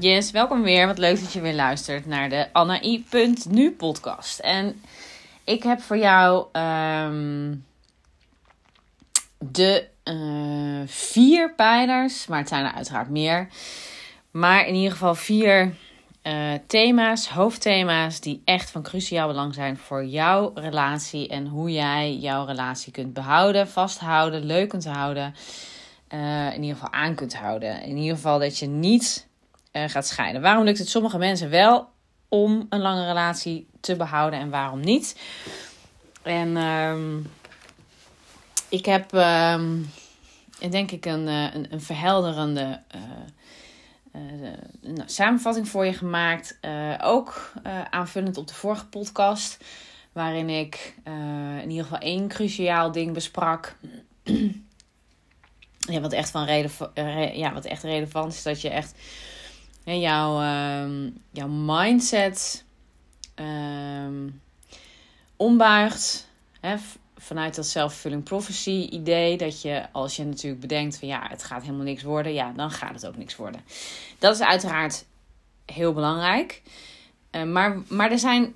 Yes, welkom weer. Wat leuk dat je weer luistert naar de Anna.nu podcast. En ik heb voor jou ehm, de uh, vier pijlers, maar het zijn er uiteraard meer. Maar in ieder geval vier uh, thema's, hoofdthema's, die echt van cruciaal belang zijn voor jouw relatie en hoe jij jouw relatie kunt behouden, vasthouden, leuk kunt houden. Uh, in ieder geval aan kunt houden. In ieder geval dat je niet gaat scheiden. Waarom lukt het sommige mensen wel om een lange relatie te behouden en waarom niet? En um, ik heb, um, denk ik, een, een, een verhelderende uh, nou, samenvatting voor je gemaakt. ook aanvullend op de vorige podcast, waarin ik in ieder geval één cruciaal ding besprak. ja, wat echt, van releva ja, wat echt relevant is, dat je echt ja, jouw, uh, jouw mindset um, ombuigt. Hè, vanuit dat self-fulfilling prophecy idee. Dat je, als je natuurlijk bedenkt van ja, het gaat helemaal niks worden. Ja, dan gaat het ook niks worden. Dat is uiteraard heel belangrijk. Uh, maar, maar er zijn...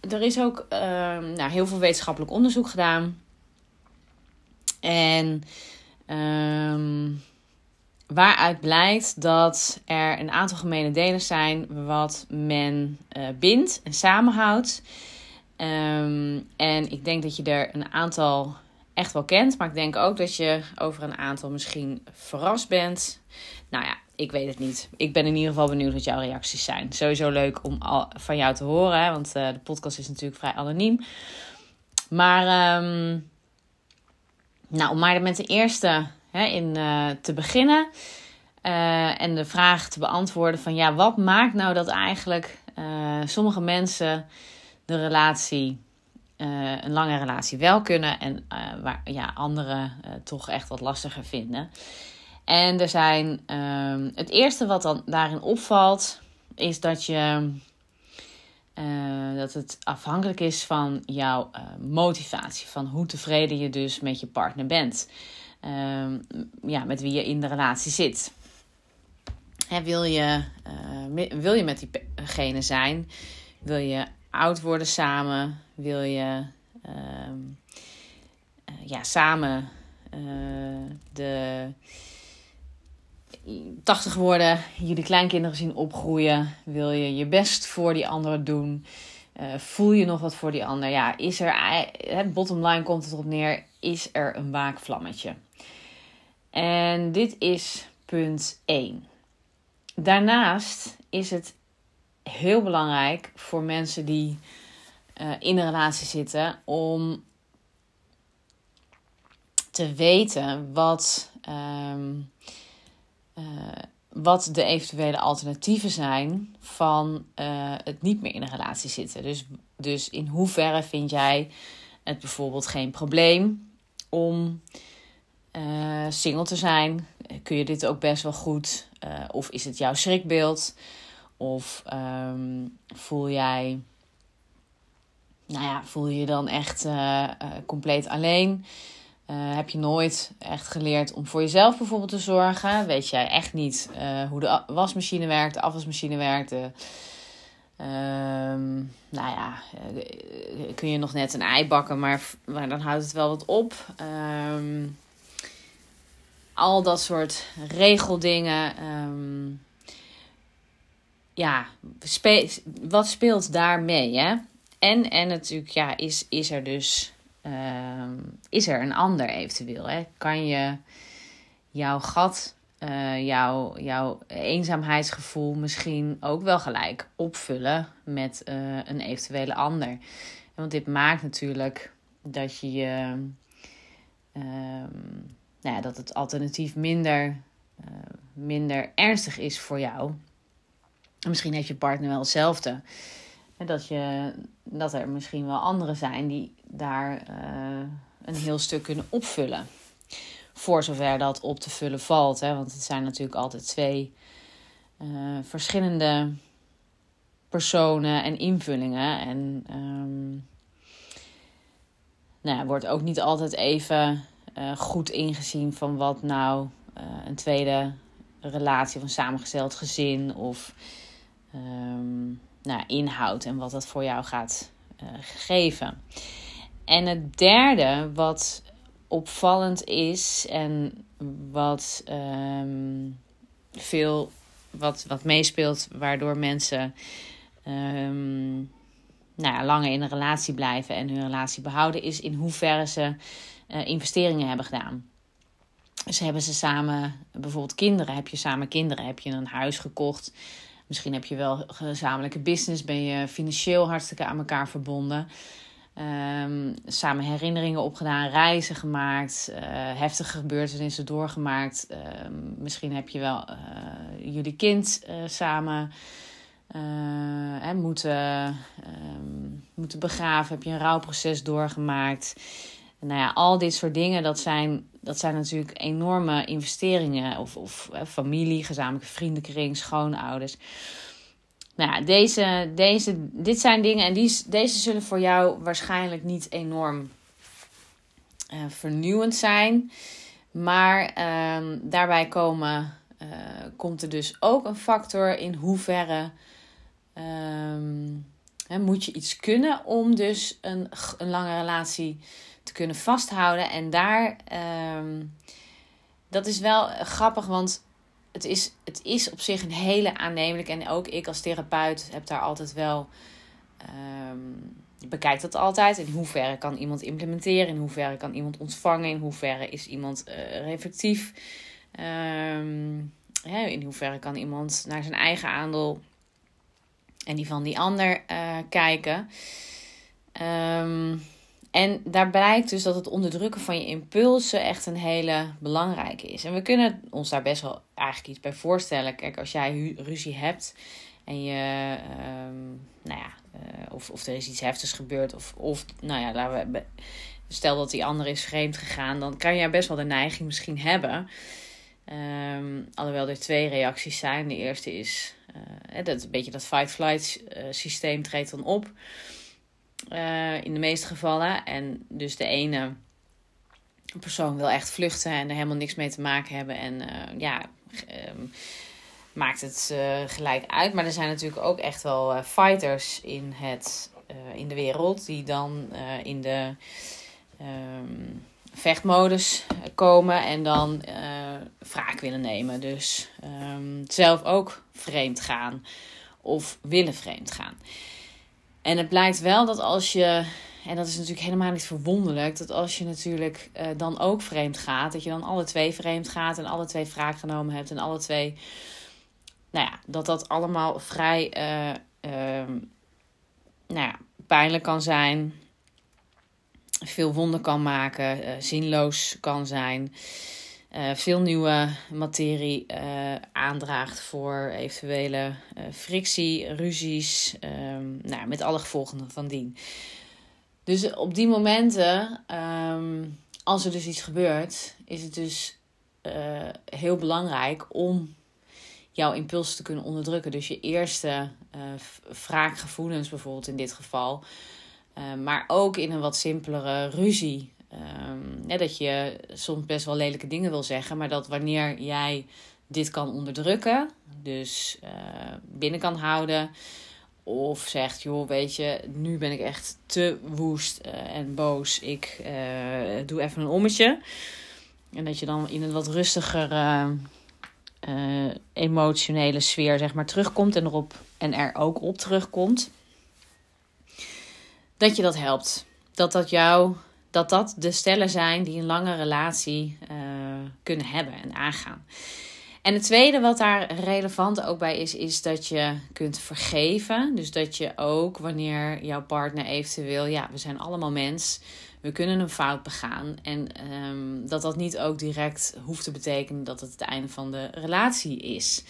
Er is ook uh, nou, heel veel wetenschappelijk onderzoek gedaan. En... waaruit blijkt dat er een aantal gemene delen zijn wat men uh, bindt en samenhoudt. Um, en ik denk dat je er een aantal echt wel kent, maar ik denk ook dat je over een aantal misschien verrast bent. Nou ja, ik weet het niet. Ik ben in ieder geval benieuwd wat jouw reacties zijn. Sowieso leuk om al van jou te horen, want uh, de podcast is natuurlijk vrij anoniem. Maar um, nou, om maar met de eerste hè, in uh, te beginnen. Uh, en de vraag te beantwoorden van ja, wat maakt nou dat eigenlijk uh, sommige mensen de relatie, een lange relatie wel kunnen en waar ja, anderen toch echt wat lastiger vinden. En er zijn, ehm, het eerste wat dan daarin opvalt, is dat je dat het afhankelijk is van jouw motivatie, van hoe tevreden je dus met je partner bent uh, ja, met wie je in de relatie zit. Wil, je, uh, wil je met diegene zijn? Wil je oud worden samen? Wil je uh, ja, samen eh, de 80 worden, jullie kleinkinderen zien opgroeien? Wil je je best voor die ander doen? Uh, voel je nog wat voor die ander? Ja, is er, bottom line komt het erop neer, is er een waakvlammetje? En dit is punt 1. Daarnaast is het heel belangrijk voor mensen die uh, in een relatie zitten om te weten wat, um, uh, wat de eventuele alternatieven zijn van uh, het niet meer in een relatie zitten. Dus, dus in hoeverre vind jij het bijvoorbeeld geen probleem om uh, single te zijn? Kun je dit ook best wel goed? Uh, of is het jouw schrikbeeld? Of um, voel jij, nou ja, voel je je dan echt uh, compleet alleen? heb je nooit echt geleerd om voor jezelf bijvoorbeeld te zorgen? Weet jij echt niet hoe de wasmachine werkt, de afwasmachine werkt? De, Um, nou ja, kun je nog net een ei bakken, maar, maar dan houdt het wel wat op. Um, al dat soort regeldingen. Um, ja, wat speelt daarmee? Hè? En, en natuurlijk, ja, is, is er dus um, is er een ander eventueel? Hè? Kan je jouw gat, uh, jouw, jouw eenzaamheidsgevoel misschien ook wel gelijk opvullen met uh, een eventuele ander? Want dit maakt natuurlijk dat je je. Um, nou ja, dat het alternatief minder, uh, minder ernstig is voor jou. misschien heeft je partner wel hetzelfde. En dat, je, dat er misschien wel anderen zijn die daar uh, een heel stuk kunnen opvullen. Voor zover dat op te vullen valt. Hè? Want het zijn natuurlijk altijd twee uh, verschillende personen en invullingen. En um, nou wordt ook niet altijd even uh, goed ingezien van wat nou uh, een tweede relatie of een samengesteld gezin of um, nou, inhoud en wat dat voor jou gaat uh, geven. En het derde wat opvallend is en wat um, veel wat, wat meespeelt, waardoor mensen um, nou ja, langer in een relatie blijven en hun relatie behouden, is in hoeverre ze uh, investeringen hebben gedaan. Dus hebben ze samen, bijvoorbeeld kinderen, heb je samen kinderen, heb je een huis gekocht. Misschien heb je wel gezamenlijke business, ben je financieel hartstikke aan elkaar verbonden. Um, samen herinneringen opgedaan, reizen gemaakt, uh, heftige gebeurtenissen doorgemaakt. Um, misschien heb je wel uh, jullie kind samen moeten, um, moeten begraven. Heb je een rouwproces doorgemaakt. Nou ja, al dit soort dingen, dat zijn, dat zijn natuurlijk enorme investeringen. Of, of familie, gezamenlijke vriendenkring, schoonouders. Nou ja, deze, deze, dit zijn dingen en die, deze zullen voor jou waarschijnlijk niet enorm uh, vernieuwend zijn. Maar uh, daarbij komen, uh, komt er dus ook een factor in hoeverre hè, moet je iets kunnen om dus een, een lange relatie kunnen vasthouden. En daar, um, dat is wel grappig, want het is, het is op zich een hele aannemelijk. En ook ik als therapeut heb daar altijd wel. Um, bekijkt dat altijd. In hoeverre kan iemand implementeren? In hoeverre kan iemand ontvangen? In hoeverre is iemand uh, reflectief? Ja, in hoeverre kan iemand naar zijn eigen aandeel en die van die ander uh, kijken? Um, en daar blijkt dus dat het onderdrukken van je impulsen echt een hele belangrijke is. En we kunnen ons daar best wel eigenlijk iets bij voorstellen. Kijk, als jij ruzie hebt en je, um, nou ja, uh, of, of er is iets heftigs gebeurd, of, of nou ja, laten we, stel dat die ander is vreemd gegaan, dan kan je best wel de neiging misschien hebben. Um, alhoewel er twee reacties zijn. De eerste is uh, dat een beetje dat fight-flight uh, systeem treedt dan op. Uh, in de meeste gevallen. En dus de ene persoon wil echt vluchten en er helemaal niks mee te maken hebben. En uh, ja, um, maakt het uh, gelijk uit. Maar er zijn natuurlijk ook echt wel fighters in, het, in de wereld die dan in de um, vechtmodus komen en dan wraak willen nemen. Dus um, zelf ook vreemd gaan of willen vreemd gaan. En het blijkt wel dat als je, en dat is natuurlijk helemaal niet verwonderlijk, dat als je natuurlijk uh, dan ook vreemd gaat, dat je dan alle twee vreemd gaat en alle twee wraak genomen hebt en alle twee, nou ja, dat dat allemaal vrij, uh, uh, nou ja, pijnlijk kan zijn, veel wonden kan maken, eh, zinloos kan zijn uh, veel nieuwe materie uh, aandraagt voor eventuele uh, frictie, ruzies, um, nou, met alle gevolgen van dien. Dus op die momenten, um, als er dus iets gebeurt, is het dus heel belangrijk om jouw impulsen te kunnen onderdrukken. Dus je eerste wraakgevoelens bijvoorbeeld in dit geval. maar ook in een wat simpelere ruzie Um, ja, dat je soms best wel lelijke dingen wil zeggen, maar dat wanneer jij dit kan onderdrukken, dus uh, binnen kan houden, of zegt, joh, weet je, nu ben ik echt te woest uh, en boos, ik uh, doe even een ommetje. En dat je dan in een wat rustiger emotionele sfeer, zeg maar, terugkomt en, erop, en er ook op terugkomt. Dat je dat helpt. Dat dat jou dat dat de stellen zijn die een lange relatie uh, kunnen hebben en aangaan. En het tweede wat daar relevant ook bij is, is dat je kunt vergeven. Dus dat je ook wanneer jouw partner eventueel, ja, we zijn allemaal mens, we kunnen een fout begaan. En um, dat dat niet ook direct hoeft te betekenen dat het het einde van de relatie is.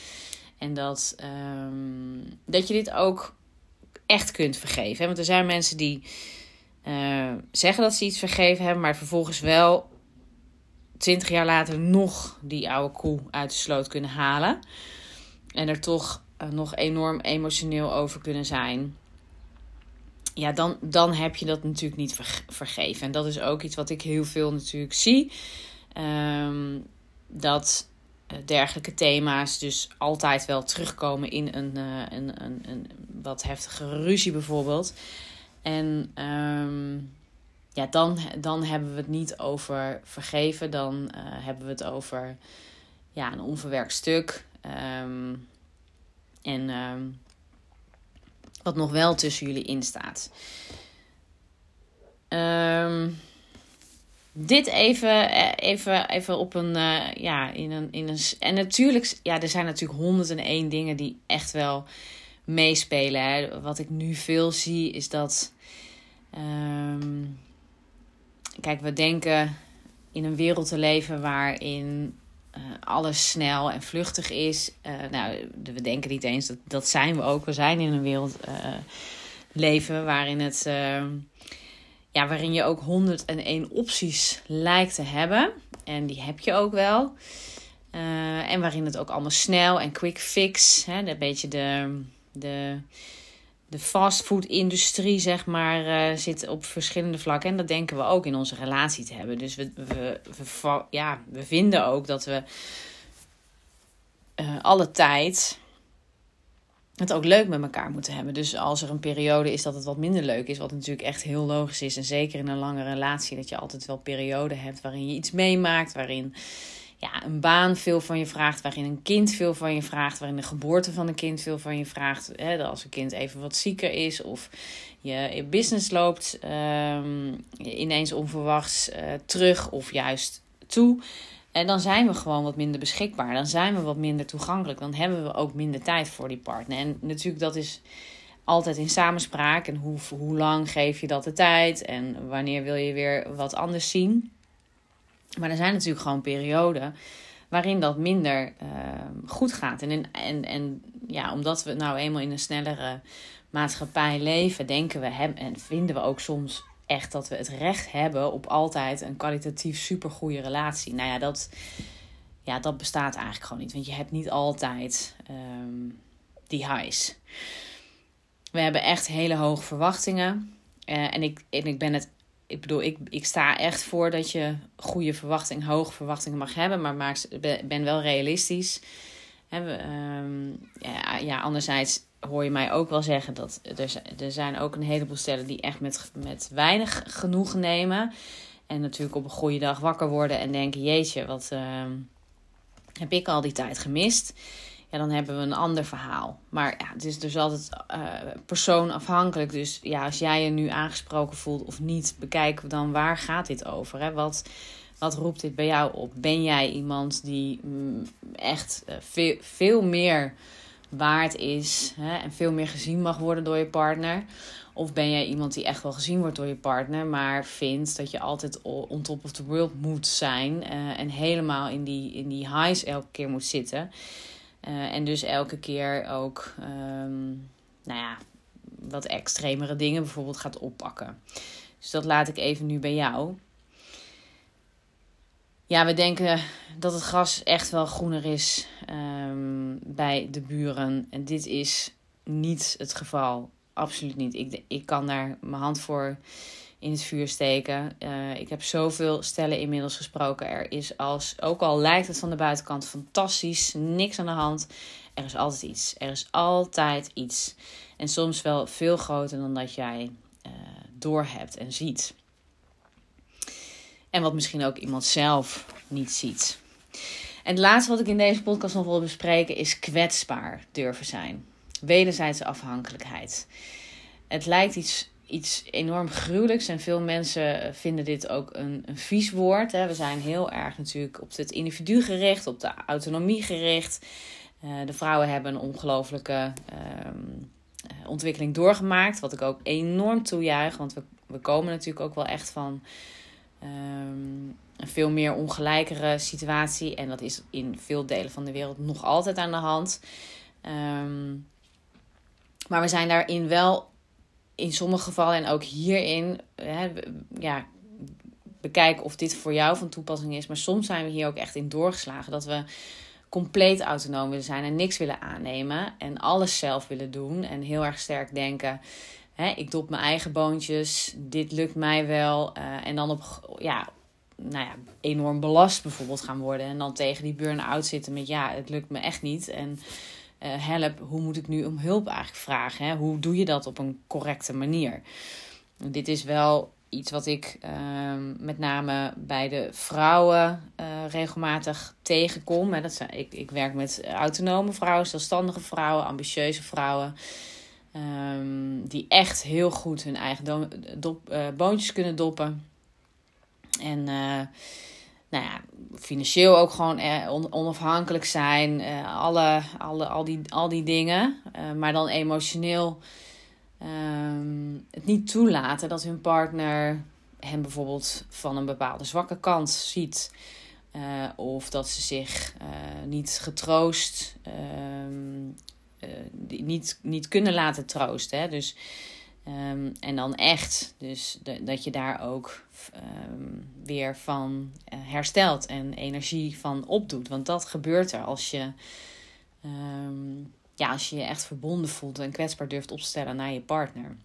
En dat, um, dat je dit ook echt kunt vergeven. Want er zijn mensen die uh, zeggen dat ze iets vergeven hebben, maar vervolgens wel twintig jaar later nog die oude koe uit de sloot kunnen halen. En er toch uh, nog enorm emotioneel over kunnen zijn. Ja, dan, dan heb je dat natuurlijk niet ver, vergeven. En dat is ook iets wat ik heel veel natuurlijk zie. Um, dat dergelijke thema's dus altijd wel terugkomen in een, een, een, een, wat heftige ruzie bijvoorbeeld. En ehm, ja, dan, dan hebben we het niet over vergeven, dan hebben we het over ja, een onverwerkt stuk. Ehm, en ehm, wat nog wel tussen jullie in staat. Dit even, eh, even, even op een, uh, ja, in een, in een. En natuurlijk, ja, er zijn natuurlijk 101 dingen die echt wel meespelen. Wat ik nu veel zie is dat. Um, kijk, we denken in een wereld te leven waarin uh, alles snel en vluchtig is. Uh, nou, we denken niet eens dat dat zijn we ook. We zijn in een wereld uh, leven waarin het. Ehm, ja, waarin je ook 101 opties lijkt te hebben. En die heb je ook wel. En waarin het ook allemaal snel en quick fix. Hè, een beetje de, de, de fastfood-industrie, zeg maar, uh, zit op verschillende vlakken. En dat denken we ook in onze relatie te hebben. Dus we, we, we ja, we vinden ook dat we uh, alle tijd het ook leuk met elkaar moeten hebben. Dus als er een periode is dat het wat minder leuk is, wat natuurlijk echt heel logisch is. En zeker in een lange relatie, dat je altijd wel perioden hebt waarin je iets meemaakt, waarin ja, een baan veel van je vraagt, waarin een kind veel van je vraagt, waarin de geboorte van een kind veel van je vraagt. Hè, als een kind even wat zieker is of je business loopt um, ineens onverwachts uh, terug of juist toe. En dan zijn we gewoon wat minder beschikbaar. Dan zijn we wat minder toegankelijk. Dan hebben we ook minder tijd voor die partner. En natuurlijk, dat is altijd in samenspraak. En hoe, hoe lang geef je dat de tijd? En wanneer wil je weer wat anders zien? Maar er zijn natuurlijk gewoon perioden waarin dat minder uh, goed gaat. En, en, en ja, omdat we nou eenmaal in een snellere maatschappij leven, denken we hem en vinden we ook soms echt dat we het recht hebben op altijd een kwalitatief supergoeie relatie. Nou ja, dat, ja, dat bestaat eigenlijk gewoon niet. Want je hebt niet altijd um, die highs. We hebben echt hele hoge verwachtingen. Uh, en, ik, en ik ben het. Ik bedoel, ik, ik sta echt voor dat je goede verwachtingen, hoge verwachtingen mag hebben. Maar maak, ben wel realistisch. He, um, ja, ja, anderzijds hoor je mij ook wel zeggen dat er, er zijn ook een heleboel stellen die echt met, met weinig genoegen nemen. En natuurlijk op een goede dag wakker worden en denken: jeetje, wat uh, heb ik al die tijd gemist? Ja, dan hebben we een ander verhaal. Maar ja, het is dus altijd uh, persoonafhankelijk. Dus ja, als jij je nu aangesproken voelt of niet, bekijk dan waar gaat dit over? Hè? Wat, wat roept dit bij jou op? Ben jij iemand die mm, echt uh, veel, veel meer waard is hè, en veel meer gezien mag worden door je partner? Of ben jij iemand die echt wel gezien wordt door je partner, maar vindt dat je altijd on top of the world moet zijn uh, en helemaal in die, in die highs elke keer moet zitten? Uh, en dus elke keer ook, um, nou ja, wat extremere dingen bijvoorbeeld gaat oppakken. Dus dat laat ik even nu bij jou. Ja, we denken dat het gras echt wel groener is um, bij de buren. En dit is niet het geval. Absoluut niet. Ik, ik kan daar mijn hand voor in het vuur steken. Uh, ik heb zoveel stellen inmiddels gesproken. Er is als, ook al lijkt het van de buitenkant fantastisch, niks aan de hand. Er is altijd iets. Er is altijd iets. En soms wel veel groter dan dat jij uh, doorhebt en ziet. En wat misschien ook iemand zelf niet ziet. En het laatste wat ik in deze podcast nog wil bespreken is kwetsbaar durven zijn. Wederzijdse afhankelijkheid. Het lijkt iets, iets enorm gruwelijks en veel mensen vinden dit ook een, een vies woord. Hè. We zijn heel erg natuurlijk op het individu gericht, op de autonomie gericht. Uh, de vrouwen hebben een ongelofelijke um, ontwikkeling doorgemaakt, wat ik ook enorm toejuich. Want we, we komen natuurlijk ook wel echt van um, een veel meer ongelijkere situatie. En dat is in veel delen van de wereld nog altijd aan de hand. Um, maar we zijn daarin wel in sommige gevallen en ook hierin, hè, ja, bekijken of dit voor jou van toepassing is. Maar soms zijn we hier ook echt in doorgeslagen dat we compleet autonoom willen zijn en niks willen aannemen en alles zelf willen doen en heel erg sterk denken. Hè, ik dop mijn eigen boontjes, dit lukt mij wel. Uh, en dan op, ja, nou ja, enorm belast bijvoorbeeld gaan worden. En dan tegen die burn-out zitten met ja, het lukt me echt niet. En help, hoe moet ik nu om hulp eigenlijk vragen? Hè? Hoe doe je dat op een correcte manier? Dit is wel iets wat ik ehm, met name bij de vrouwen uh, regelmatig tegenkom. Hè. Dat ik, ik werk met autonome vrouwen, zelfstandige vrouwen, ambitieuze vrouwen. Um, die echt heel goed hun eigen do, dop, uh, boontjes kunnen doppen. En nou ja, financieel ook gewoon on, onafhankelijk zijn. alle, alle, al, die, al die dingen. maar dan emotioneel um, het niet toelaten dat hun partner hem bijvoorbeeld van een bepaalde zwakke kant ziet. Of dat ze zich niet getroost, uh, niet, niet kunnen laten troosten. Hè? Dus, um, en dan echt, dus dat je daar ook weer van herstelt en energie van opdoet. Want dat gebeurt er als je ja, als je je echt verbonden voelt en kwetsbaar durft opstellen naar je partner.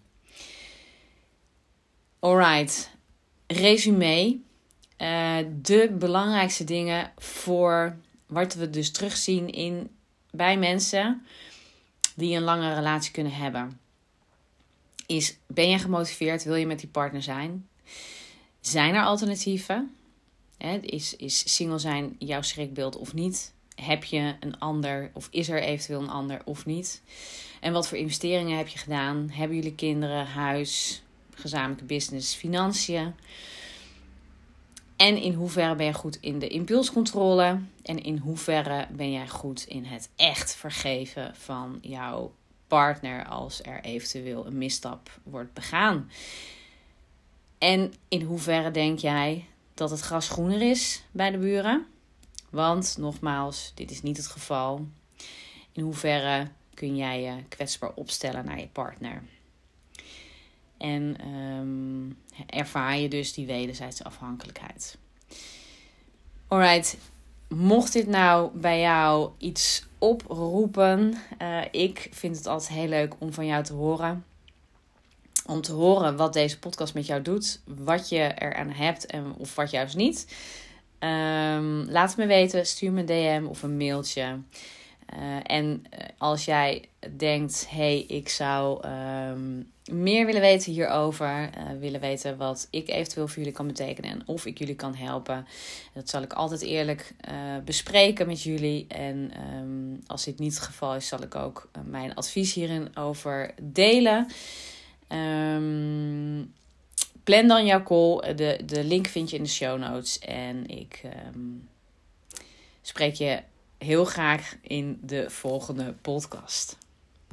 Alright, resume. Uh, de belangrijkste dingen voor wat we dus terugzien in, bij mensen die een lange relatie kunnen hebben. Is, ben je gemotiveerd? Wil je met die partner zijn? Zijn er alternatieven? is, is single zijn jouw schrikbeeld of niet? heb je een ander of is er eventueel een ander of niet? En wat voor investeringen heb je gedaan? Hebben jullie kinderen, huis, gezamenlijke business, financiën? En in hoeverre ben je goed in de impulscontrole? En in hoeverre ben jij goed in het echt vergeven van jouw partner als er eventueel een misstap wordt begaan? En in hoeverre denk jij dat het gras groener is bij de buren? Want nogmaals, dit is niet het geval. In hoeverre kun jij je kwetsbaar opstellen naar je partner? En um, ervaar je dus die wederzijdse afhankelijkheid. Alright, mocht dit nou bij jou iets oproepen, uh, ik vind het altijd heel leuk om van jou te horen. Om te horen wat deze podcast met jou doet, wat je eraan hebt en of wat juist niet. Um, laat het me weten. Stuur me een DM of een mailtje. Uh, en eh, als jij denkt: hey, ik zou um, meer willen weten hierover, uh, willen weten wat ik eventueel voor jullie kan betekenen en of ik jullie kan helpen, dat zal ik altijd eerlijk bespreken met jullie. En um, als dit niet het geval is, zal ik ook mijn advies hierin over delen. Um, plan dan jouw call. De, de link vind je in de show notes. En ik spreek je heel graag in de volgende podcast.